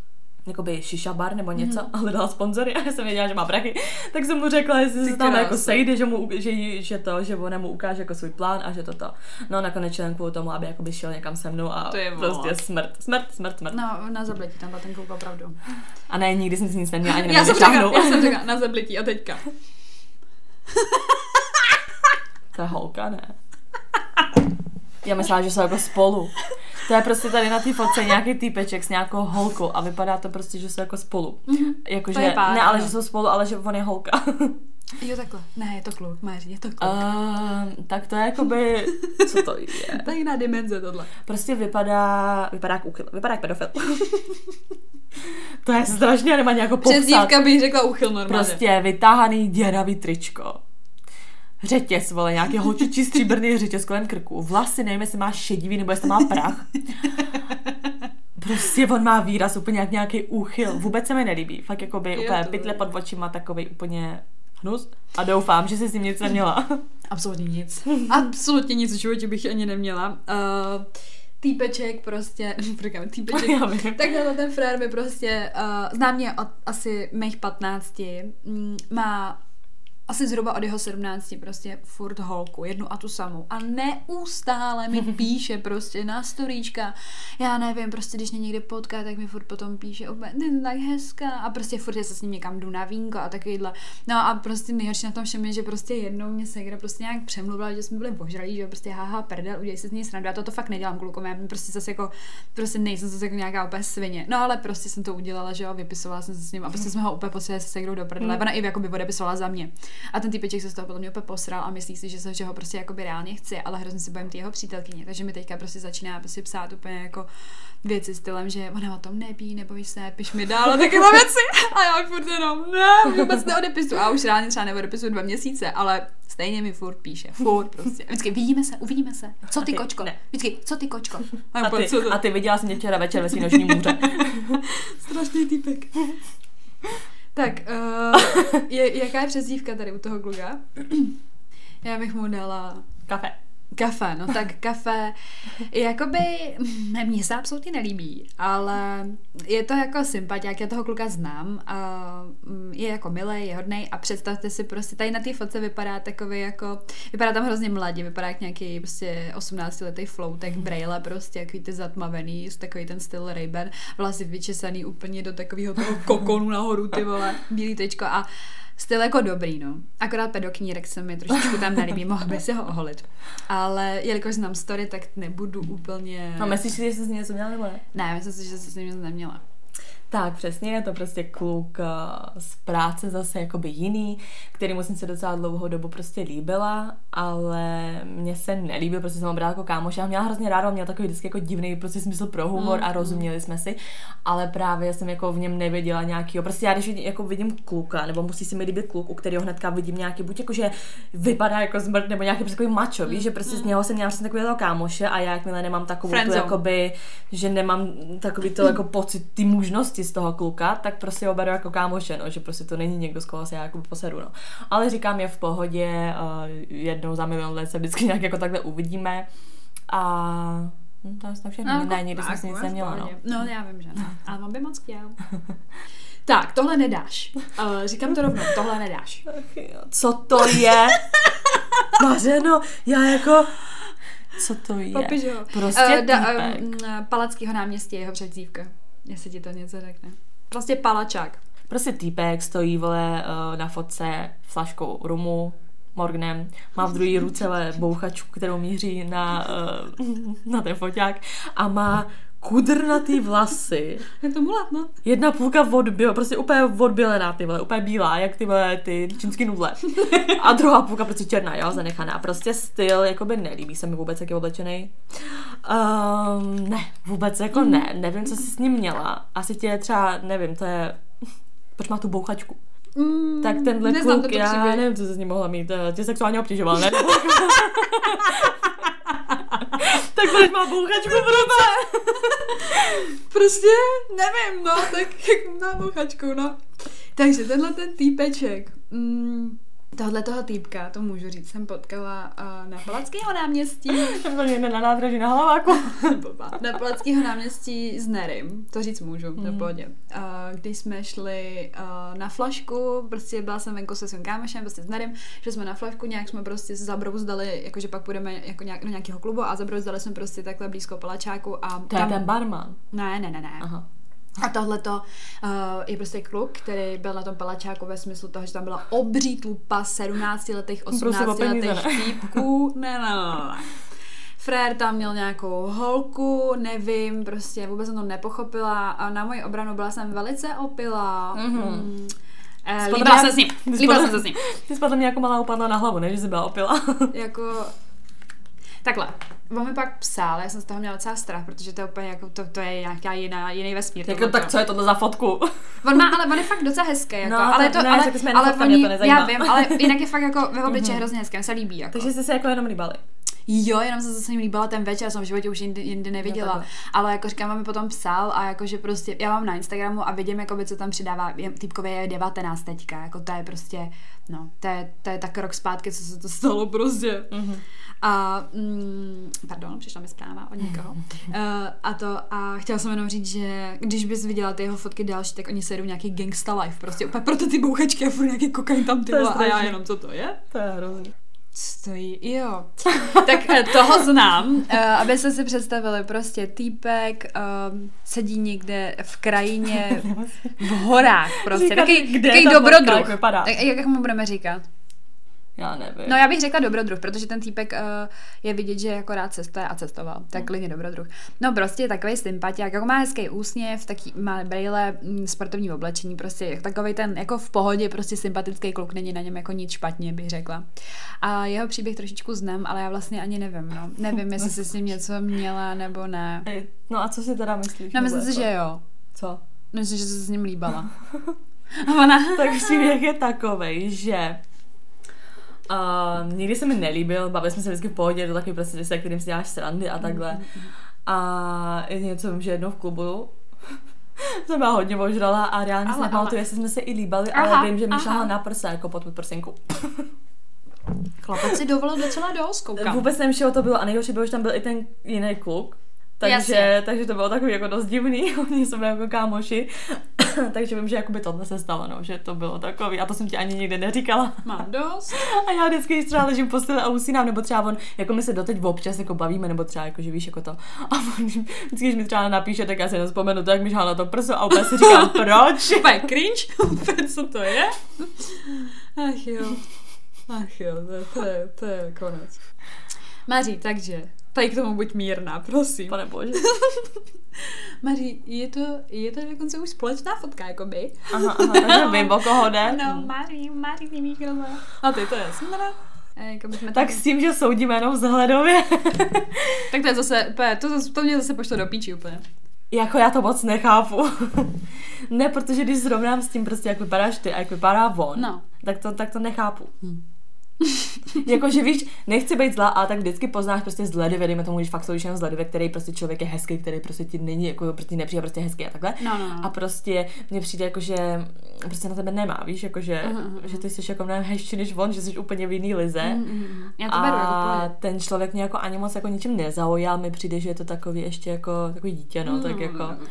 S1: jakoby šiša bar nebo něco
S2: Mhm.
S1: mm. a hledala sponzory a já jsem věděla, že má prachy, tak jsem mu řekla, jestli se tam jako sejde, že, mu, že, že to, že on mu ukáže jako svůj plán a že toto. No nakonec jen kvůli tomu, aby jakoby šel někam se mnou a
S2: To je
S1: prostě
S2: volat.
S1: smrt, smrt, smrt, smrt.
S2: No, na zabletí tam byl ten kluk opravdu.
S1: A ne, nikdy jsem si nic neměla, ani
S2: Já jsem řekla, já jsem řekla, na zabletí a teďka.
S1: To je holka, ne? Já myslela, že jsou jako spolu. To je prostě tady na té fotce nějaký týpeček s nějakou holkou a vypadá to prostě, že jsou jako spolu. Jakože,
S2: To je pár,
S1: ne, ale
S2: ano.
S1: že jsou spolu, ale že on je holka.
S2: Jo, takhle. Ne, je to kluk, Máří, je to kluk.
S1: Uh, tak to je jakoby, co to je?
S2: To je jiná dimenze tohle.
S1: Prostě vypadá, vypadá jak úchyl, vypadá jak pedofil. to je strašně, nemá nějakou popsat.
S2: Přezdívka bych řekla úchyl normálně.
S1: Prostě vytáhaný děravý tričko. Řetěz, vole, nějaký holčičí stříbrný řetěz kolem krku. Vlasy, nevím, jestli má šedivý, nebo jestli má prach. Prostě on má výraz úplně jak nějaký úchyl. Vůbec se mi nelíbí. Fakt jako by úplně pytle pod očima, takový úplně hnus. A doufám, že si s ním nic neměla.
S2: Absolutně nic. Absolutně nic v životě bych ani neměla. Uh, týpeček prostě, říkám týpeček, takhle ten frér mi prostě, uh, zná mě od asi mých 15, mm, má asi zhruba od jeho 17 prostě furt holku, jednu a tu samou. A neustále mi píše prostě na storíčka. Já nevím, prostě když mě někde potká, tak mi furt potom píše, ty jsi tak hezká. A prostě furt já se s ním někam jdu na vínko a takovýhle. No a prostě nejhorší na tom všem je, že prostě jednou mě Segra prostě nějak přemluvila, že jsme byli ožralí, že prostě haha, prdel, udělej si z něj srandu. Já to, to fakt nedělám klukom, já prostě zase jako, prostě nejsem zase jako nějaká úplně svině. No ale prostě jsem to udělala, že jo, vypisovala jsem se s ním a prostě jsme ho úplně posílali se Segrou do prdele. Ona i jakoby odepisovala za mě. A ten typeček se z toho podle mě úplně posral a myslí si, že, se, že ho prostě jakoby reálně chci, ale hrozně si bojím ty jeho přítelkyně. Takže mi teďka prostě začíná prostě psát úplně jako věci stylem, že ona o tom nebí, nebojí se, piš mi dál a takové věci. A já furt jenom, ne, vůbec neodepisu. A už reálně třeba neodepisuju dva měsíce, ale stejně mi furt píše. Furt prostě. Vždycky vidíme se, uvidíme se. Co ty
S1: ty
S2: kočko?
S1: ne.
S2: Vždycky, co ty kočko? A,
S1: A ty, a ty viděla jsem tě včera večer ve svý noční můře.
S2: Strašný týpek. Tak, uh, je, jaká je přezdívka tady u toho kluka? Já bych mu dala
S1: Kafe.
S2: Kafe, no tak kafe, jakoby, mně se absolutně nelíbí, ale je to jako sympatiák, já toho kluka znám, a mm, je jako milý, je hodnej a představte si prostě, tady na té fotce vypadá takový jako, vypadá tam hrozně mladě, vypadá jak nějaký prostě 18 letý floutek, brejle prostě, jaký ty zatmavený, takový ten styl Ray-Ban, vlasy vyčesaný úplně do takového toho kokonu nahoru, ty vole, bílý tečko a Styl jako dobrý, no. Akorát pedoknírek se mi trošičku tam nelíbí, mohl by si ho oholit. Ale jelikož znám story, tak nebudu úplně...
S1: No myslíš si, že jsi s ním něco měla nebo ne?
S2: Ne, myslím si, že se s ním nic neměla.
S1: Tak, přesně, je to prostě kluk eh, z práce zase jakoby jiný, který jsem se docela dlouhou dobu prostě líbila, ale mně se nelíbil, prostě jsem ho brala jako kámoš. Já měla hrozně ráda, měla takový vždycky jako divný prostě smysl pro humor
S2: Mm,
S1: a rozuměli jsme si, ale právě jsem jako v něm neviděla nějakýho, prostě já když vidím, jako vidím kluka, nebo musí se mi líbit kluk, u kterého hnedka vidím nějaký, buď jako, že vypadá jako zmrt, nebo nějaký prostě takový macho, víš, že prostě z něho jsem měla přesně takového kámoše a já jakmile nemám takovou tu, jakoby, že nemám takový to jako pocit, ty možnosti z toho kluka, tak prostě ho beru jako kámoše, no, že prostě to není někdo, z koho se já jako posedu, no. Ale říkám, je v pohodě, uh, jednou za milion let se vždycky nějak jako takhle uvidíme a hm, to je to všechno. No, ne, nikdy jsem si nic
S2: jako
S1: neměla, no.
S2: No, já vím, že ne. Ale on by moc chtěl. tak, tohle nedáš. Uh, říkám to rovnou, tohle nedáš.
S1: Co to je? Mařeno, já jako... Co to je?
S2: Popiš ho.
S1: Prostě
S2: Eh, da, um, Palackýho náměstí je jeho předzívka. Jestli ti to něco řekne. Prostě palačák.
S1: Prostě týpek stojí, vole, eh, na fotce flaškou rumu, Morganem, má v druhé ruce bouchačku, kterou míří na, eh, na ten foťák a má kudrnatý vlasy,
S2: Je to mulat, no.
S1: jedna půlka odběla, prostě úplně odbělená, ty vole, úplně bílá, jak ty vole, ty čínský nudle. A druhá půlka prostě černá, jo, zanechaná. Prostě styl, jakoby nelíbí se mi vůbec, jak je oblečený. Um, ne, vůbec jako ne, nevím, co jsi s ním měla. Asi tě třeba, nevím, to je, proč má tu bouchačku?
S2: Mm,
S1: Tak tenhle kluk, já nevím, co se s ním mohla mít, eh, tě sexuálně obtěžoval, ne? proč má bouchačku v ruce?
S2: Prostě nevím, no, tak na bouchačku, no. Takže tenhle ten týpeček, mm, tohle toho týpka, to můžu říct, jsem potkala uh, na Palackého náměstí,
S1: To někde na nádraží na hlaváku.
S2: Na Palackého náměstí s Nerym, to říct můžu, mm. to pohodě. Uh, když jsme šli uh, na flašku, prostě byla jsem venku se svým kámošem, prostě s Nerym, že jsme na flašku, nějak jsme prostě se zabrouzdali, jakože pak půjdeme jako nějak, do nějakého klubu a zabrouzdali jsme prostě takhle blízko Palačáku a
S1: To je ten barman.
S2: Ne, ne, ne, ne.
S1: Aha.
S2: A tohle to uh, je prostě kluk, který byl na tom palačáku ve smyslu toho, že tam byla obří tlupa 17 letých,
S1: Prosím o
S2: 18
S1: peníze,
S2: letých
S1: ne?
S2: týpků. Ne, ne, ne, ne. Frér tam měl nějakou holku, nevím, prostě vůbec jsem to nepochopila a na moji obranu byla jsem velice opila.
S1: Mhm.
S2: Mm. Eh, líbila
S1: mě-
S2: se s ním, líbila jsem se s ním.
S1: Ty jsi potom mě jako malá upadla na hlavu, ne, že jsi byla opila.
S2: Jako, takhle, on mi pak psal, já jsem z toho měla docela strach, protože to je úplně jako, to, to je nějaká jiná, jiný vesmír.
S1: jako, tak co je tohle za fotku?
S2: On má, ale on je fakt docela hezký, jako,
S1: No,
S2: ale to,
S1: ne,
S2: ale, ale
S1: mě
S2: oni,
S1: to nezajímá.
S2: já vím, ale jinak je fakt jako ve obličeji hrozně hezký, se líbí, jako.
S1: Takže jste se jako jenom líbali.
S2: Jo, jenom jsem se s ním líbila ten večer, jsem v životě už jindy, jindy neviděla,
S1: takhle.
S2: ale jako říkám, mi potom psal a jakože prostě, já mám na Instagramu a vidím, jakoby, co tam přidává, týpkově je 19 teďka, jako to je prostě, no, to je, to je tak rok zpátky, co se to stalo prostě.
S1: Mhm.
S2: A, mm, pardon, přišla mi zpráva od někoho. Uh, a to, a chtěla jsem jenom říct, že když bys viděla ty jeho fotky další, tak oni se jedou nějaký gangsta life, prostě úplně proto ty bouchačky a furt nějaký kokain tam ty
S1: To je
S2: vole, a já jenom, co to je?
S1: To je hrozný.
S2: Stojí, jo. tak eh, toho znám, uh, abyste si představili, prostě týpek um, sedí někde v krajině, v horách prostě,
S1: Říkat,
S2: takový,
S1: kde
S2: takový dobrodruh. Tak, jak mu budeme říkat?
S1: Já nevím.
S2: No já bych řekla dobrodruh, protože ten týpek uh, je vidět, že jako rád cestuje a cestoval. Tak klidně dobrodruh. No prostě je takový sympatiák, jako má hezký úsměv, taky má brýle, mm, sportovní oblečení, prostě takový ten jako v pohodě, prostě sympatický kluk, není na něm jako nic špatně, bych řekla. A jeho příběh trošičku znám, ale já vlastně ani nevím, no. Nevím, jestli jsi s ním něco měla nebo ne.
S1: Ej, No a co si teda myslíš?
S2: No myslím si, že jo.
S1: Co?
S2: Myslím, že jsi se s ním líbala. A ona...
S1: tak příběh je takovej, že uh, nikdy se mi nelíbil, bavili jsme se vždycky v pohodě, to takový prostě, se kterým si děláš srandy a takhle. A je něco, že jednou v klubu jsem byla hodně ožrala a reálně
S2: Ale,
S1: nepamatuju, jestli jsme se i líbali,
S2: Aha,
S1: ale vím, že mi šahla na prsa jako pod podprsenku.
S2: Chlapec si dovolil docela dost, koukám.
S1: Vůbec nevím, čeho to bylo a nejhorší bylo, že tam byl i ten jiný kluk. Takže,
S2: Jasně.
S1: takže to bylo takový jako dost divný, oni jsme jako kámoši, takže vím, že jakoby tohle se stalo, no, že to bylo takový a to jsem ti ani nikdy neříkala.
S2: Mám dost.
S1: A já vždycky, když třeba ležím v posteli a usínám, nebo třeba on, jako my se doteď občas jako bavíme, nebo třeba jako, že víš, jako to. A on, vždycky, když mi třeba napíše, tak já si vzpomenu to, jak mi žál na to prso a úplně si říkám, proč?
S2: Úplně cringe, úplně co to je? Ach jo, ach jo, to, je- to, je, to je konec. Maří, takže, tady k tomu buď mírná, prosím.
S1: Pane bože.
S2: Maří, je to, je to dokonce už společná fotka, jakoby.
S1: Aha, aha, takže vím, o koho jde.
S2: Ano, Maří, Maří, ty. A ty, to je Sandra. Eh, Jako bychom
S1: Tak s tím, že soudíme jenom vzhledově.
S2: tak to je zase, to, to, to mě zase pošlo do píči úplně.
S1: jako já to moc nechápu. ne, protože když srovnám s tím prostě, jak vypadáš ty a jak vypadá on,
S2: No.
S1: tak, to, tak to nechápu.
S2: Hm.
S1: Jakože víš, nechci být zlá, ale tak vždycky poznáš prostě z ledově, dejme tomu, když fakt souvíš jenom z ledově, který prostě člověk je hezký, který prostě ti není, jako prostě nepřijde prostě hezký a takhle.
S2: No, no, no.
S1: A prostě mně přijde jako, že prostě na tebe nemá, víš, jakože,
S2: Aha, aha,
S1: že ty jsi jako mnohem hezčí než on, že jsi úplně v jiný lize.
S2: Mm, mm. Já to beru, jako
S1: a ten člověk mě jako ani moc jako ničím nezaujal, mi přijde, že je to takový ještě jako takový dítě, no, tak
S2: Mm,
S1: jako.
S2: mm.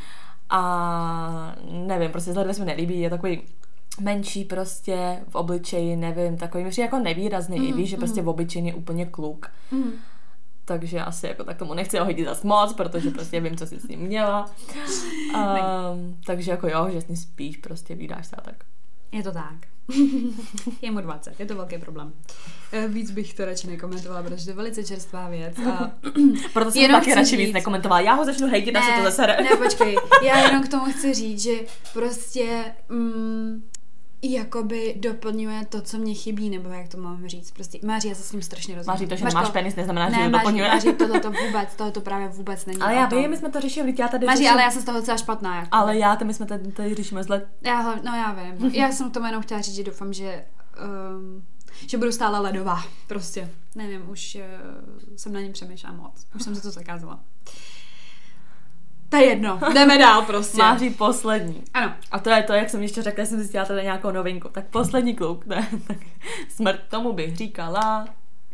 S1: A nevím, prostě zhledově se mi nelíbí, je takový menší prostě v obličeji, nevím, takový mi jako nevýrazný, mm, i víš, že prostě v obyčejný je úplně kluk.
S2: Mm.
S1: Takže asi jako tak tomu nechci hodit zas moc, protože prostě vím, co jsi s ním měla. Um, takže jako jo, že s ním spíš, prostě vydáš se a tak.
S2: Je to tak. je mu 20, je to velký problém. Eh, Víc bych to radši nekomentovala, protože to je velice čerstvá věc. A
S1: Proto jsem
S2: Jenom
S1: taky radši víc nekomentovala. Já ho začnu hejtit, až se to zasere.
S2: ne, počkej, já jenom k tomu chci říct, že prostě mm, jakoby doplňuje to, co mě chybí, nebo jak to mám říct. Prostě Máří, já se s ním strašně rozumím.
S1: Máří to, že
S2: Máš
S1: nemáš penis, neznamená, že
S2: ne,
S1: ho
S2: Máří,
S1: doplňuje.
S2: Máří, tohle to vůbec, tohle to právě vůbec není.
S1: Ale já vím, my jsme to řešili, já tady
S2: Máří,
S1: řeším,
S2: ale já jsem z toho docela špatná. Jako.
S1: ale já, to my jsme tady, tady řešíme zle.
S2: Já, no já vím. Já jsem k tomu jenom chtěla říct, že doufám, že um, že budu stále ledová. Prostě. Nevím, už uh, jsem na něm přemýšlela moc. Už jsem si to zakázala. To je jedno. Jdeme dál prostě.
S1: Máří poslední.
S2: Ano.
S1: A to je to, jak jsem ještě řekla, jsem zjistila tady nějakou novinku. Tak poslední kluk, ne, tak smrt tomu bych říkala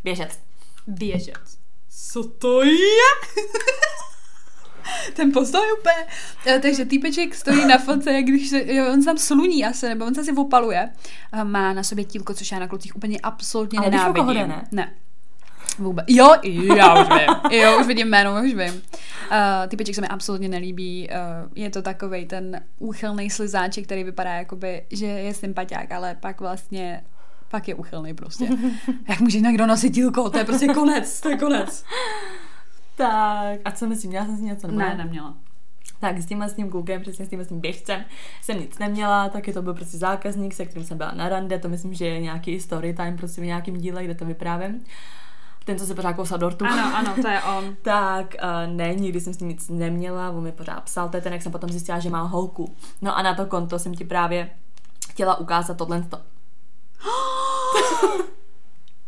S1: běžec.
S2: Běžec. Co to je? Ten postoj úplně. Eh, Takže týpeček stojí na fotce, jak když se, jo, on se tam sluní asi, nebo on se asi opaluje. Eh, Má na sobě tílko, což já na klucích úplně absolutně
S1: Ale
S2: nenávidím.
S1: jde, ne?
S2: Ne. Vůbec. Jo, já už vím. Jo, už vidím jméno, už vím. Uh, typeček se mi absolutně nelíbí. Uh, je to takovej ten úchylný slizáček, který vypadá jakoby, že je sympatiák, ale pak vlastně pak je úchylný prostě. Jak může někdo nosit dílko? To je prostě konec, to je konec.
S1: Tak, a co myslím, já jsem si něco nebo
S2: Ne, neměla.
S1: Tak s tímhle s tím klukem, přesně s tímhle s tím běžcem, jsem nic neměla, taky to byl prostě zákazník, se kterým jsem byla na rande, to myslím, že je nějaký story time prostě v nějakém díle, kde to vyprávím. Ten, co se pořád kousal dortu.
S2: Ano, ano, to je on.
S1: Tak uh, ne, nikdy jsem s ním nic neměla, on mi pořád psal, to je ten, jak jsem potom zjistila, že má holku. No a na to konto jsem ti právě chtěla ukázat tohle.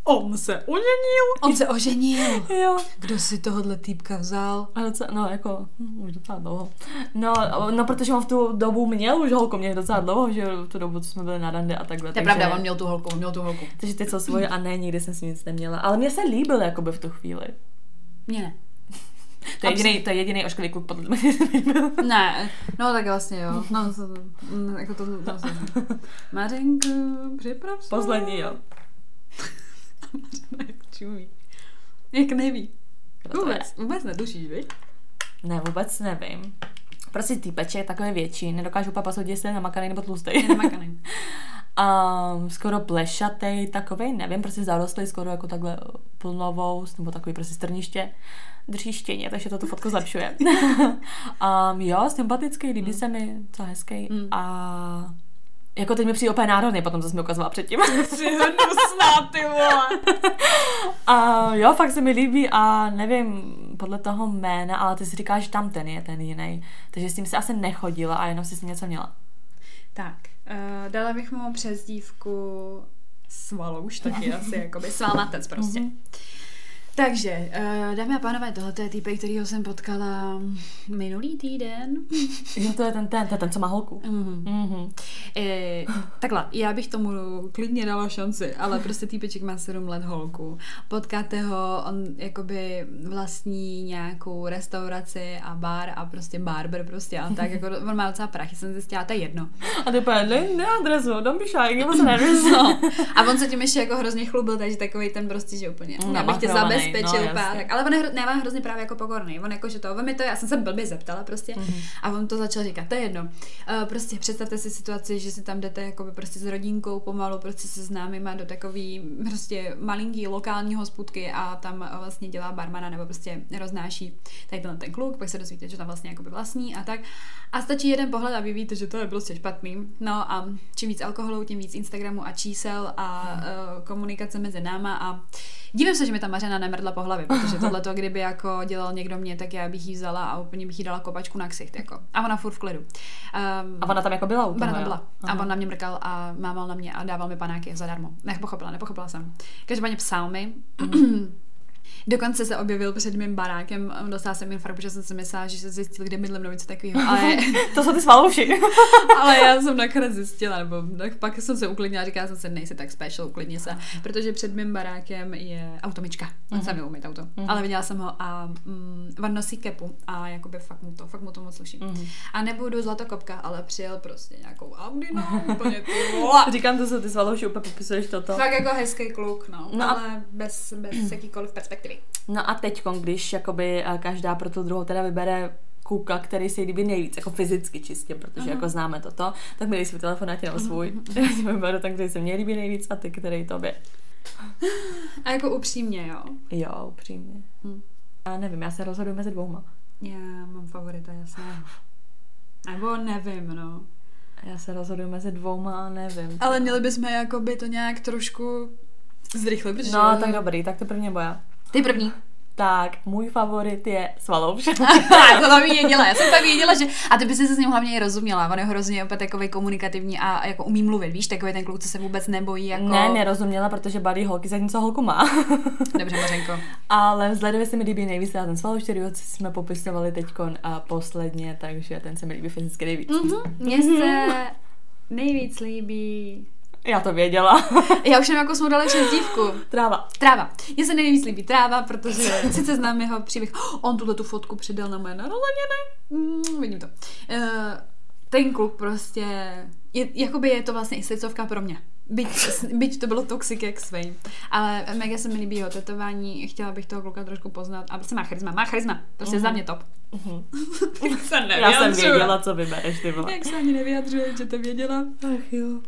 S1: On se oženil.
S2: On se oženil.
S1: Jo.
S2: Kdo si tohohle týpka vzal?
S1: A docela, no jako, hm, už docela dlouho. No, no, protože on v tu dobu měl už holku, měl docela dlouho, že v tu dobu, co jsme byli na rande a takhle.
S2: To je pravda, on měl tu holku, on měl tu holku.
S1: Takže ty co svoje a ne, nikdy jsem s ním nic neměla. Ale mě se líbil jakoby v tu chvíli.
S2: Mně ne.
S1: To je jediný, to je jediný ošklivý kluk, podle mě.
S2: Ne, no tak vlastně jo. No, to, mm, jako to, to, to Mařenko, připrav se.
S1: Poslední, jo.
S2: Jak čumí. Jak neví. Vůbec, vůbec netušíš, viď?
S1: Ne, vůbec nevím. Prostě týpeček je takový větší, nedokážu úplně posoudit, jestli je namakaný nebo tlustý.
S2: Je namakaný.
S1: Um, skoro plešatý, takový, nevím, prostě zarostlý, skoro jako takhle plnovou, nebo takový prostě strniště. Drží štěně, takže to tu fotku zlepšuje. um, jo, sympatický, líbí se mi, co hezký.
S2: Mm.
S1: A jako teď mi přijde úplně národný, potom jsem mi ukazovala předtím.
S2: Při hnusná, ty vole.
S1: a jo, fakt se mi líbí a nevím podle toho jména, ale ty si říkáš, že tam ten je ten jiný. Takže s tím si asi nechodila a jenom si s ním něco měla.
S2: Tak, uh, dala bych mu přezdívku svalouš taky asi, jakoby svalnatec prostě.
S1: Mhm.
S2: Takže, uh, dámy a pánové, tohle je týpek, kterýho jsem potkala minulý týden.
S1: Jo, to je ten, ten, je ten, co má holku.
S2: Mhm.
S1: Mhm.
S2: E, takhle, já bych tomu klidně dala šanci, ale prostě týpeček má 7 let holku. Potkáte ho, on jakoby vlastní nějakou restauraci a bar a prostě barber prostě a tak, jako on má docela prachy, jsem zjistila, to je jedno.
S1: A ty úplně, ne, ne adresu, don't be shy, give us an address.
S2: No. A on se tím ještě jako hrozně chlubil, takže takový ten prostě, že úplně,
S1: Mm,
S2: já bych tě
S1: namachrovaný,
S2: zabezpečil,
S1: no,
S2: tak. ale on je, hro- ne, on je hrozně právě jako pokorný, on jako, že to, on mi to, já jsem se blbě zeptala prostě
S1: Mhm.
S2: a on to začal říkat, to je jedno. Uh, prostě představte si situaci, že si tam jdete jako prostě s rodinkou pomalu, prostě se známýma do takový prostě malinký lokální hospůdky a tam eh, vlastně dělá barmana nebo prostě roznáší tady ten, ten kluk, pak se dozvíte, že tam vlastně jakoby vlastní a tak. A stačí jeden pohled a vy víte, že to je prostě špatný. No a čím víc alkoholu, tím víc Instagramu a čísel a uh, komunikace mezi náma a Divím se, že mi ta Mařena nemrdla po hlavě, protože tohle to, kdyby jako dělal někdo mě, tak já bych jí vzala a úplně bych jí dala kopačku na ksicht, jako. A ona furt v klidu. Um,
S1: A ona tam jako byla u toho,
S2: Ona tam byla. A
S1: Aha.
S2: on na mě mrkal a mámal na mě a dával mi panáky zadarmo. Nepochopila, nepochopila jsem. Každopádně psal mi. Dokonce se objevil před mým barákem, dostala jsem infarkt, protože jsem si myslela, že se zjistil, kde bydlím nebo něco takového. Ale,
S1: To jsou ty svalouši.
S2: ale já jsem nakonec zjistila, nebo tak pak jsem se uklidnila, říkala jsem si, nejsi tak special, uklidni se, protože před mým barákem je automička. On
S1: Mhm.
S2: se mi umýt auto.
S1: Mhm.
S2: Ale viděla jsem ho a mm, on nosí kepu a jakoby fakt mu to, fakt mu to moc sluší.
S1: Mhm.
S2: A nebudu zlatokopka, ale přijel prostě nějakou Audi, no, úplně ty.
S1: Říkám, to jsou ty svalouši, úplně popisuješ toto.
S2: Fakt jako hezký kluk, no,
S1: No
S2: no
S1: a-
S2: ale bez, bez jakýkoliv perspektivy.
S1: No a teď, když jakoby eh, každá pro tu druhou teda vybere kluka, který se jí líbí nejvíc, jako fyzicky čistě, protože uh-huh. jako známe toto, tak mi dej svůj telefon, já ti dám svůj. Já si vyberu ten, který se mně líbí nejvíc a ty, který tobě.
S2: A jako upřímně, jo?
S1: Jo, upřímně. Hm. Já nevím, já se rozhoduji mezi dvouma.
S2: Já mám favorita, jasně. Nebo nevím, no.
S1: Já se rozhoduji mezi dvouma a nevím.
S2: Ale měli bychom jakoby to nějak trošku zrychlit, protože...
S1: No, tak dobrý, tak to prvně boja.
S2: Ty první
S1: tak můj favorit je Svalouš.
S2: to tam věděla, já jsem tak věděla, že... A ty bys se s ním hlavně i rozuměla, on je hrozně opět takový komunikativní a jako umí mluvit, víš, takový ten kluk, co se vůbec nebojí jako...
S1: Ne, nerozuměla, protože balí holky za něco holku má.
S2: Dobře, Mařenko.
S1: Ale vzhledově se mi líbí nejvíc ten Svalouš, který jsme popisovali teď a posledně, takže ten se mi líbí fyzicky nejvíc.
S2: Mm-hmm. Mně se nejvíc líbí
S1: já to věděla.
S2: Já už nevím, jako jsme dali dívku.
S1: Tráva.
S2: Tráva. Mně se nejvíc líbí tráva, protože sice znám jeho příběh. On tuhle tu fotku přidal na moje narozeniny. Mm, vidím to. Uh, ten kluk prostě, je, jakoby je to vlastně i srdcovka pro mě. Byť, byť to bylo toxic jak svej. Ale mega se mi líbí jeho tetování, chtěla bych toho kluka trošku poznat. A prostě má charisma, má charisma. Prostě uh-huh. za mě top. Uh-huh.
S1: Já jsem věděla, co vybereš, ty vole.
S2: Jak se ani nevyjadřuje, že to věděla.
S1: Ach jo.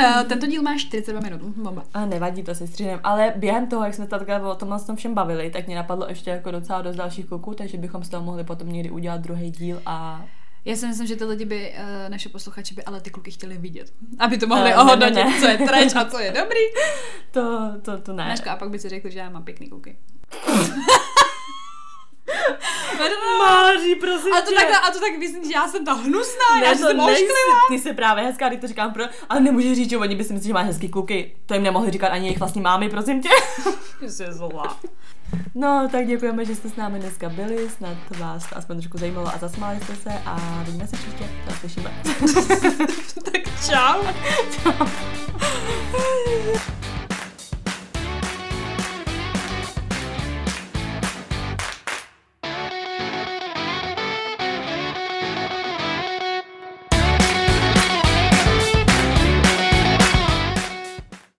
S2: Uh, tento díl má 42 minut. Bomba.
S1: A nevadí, to si střídem. Ale během toho, jak jsme takhle o tomhle tom všem bavili, tak mě napadlo ještě jako docela dost dalších kluků, takže bychom z toho mohli potom někdy udělat druhý díl a
S2: já si myslím, že ty lidi by, uh, naše posluchači by ale ty kluky chtěli vidět. Aby to mohli uh, ohodnotit, ne, ne. co je trač a co je dobrý.
S1: To, to, to ne.
S2: Naško, a pak by si řekli, že já mám pěkný kluky.
S1: Máří, prosím
S2: a to, takhle, a to tak myslím, že já jsem ta hnusná, ne, já to jsem nejsi,
S1: Ty jsi právě hezká, když to říkám, pro, ale nemůžeš říct, že oni by si mysleli, že má hezký kluky. To jim nemohli říkat ani jejich vlastní mámy, prosím tě.
S2: jsi zlá.
S1: No, tak děkujeme, že jste s námi dneska byli, snad vás to aspoň trošku zajímalo a zasmáli jste se a vidíme se příště, slyšíme.
S2: tak čau. čau.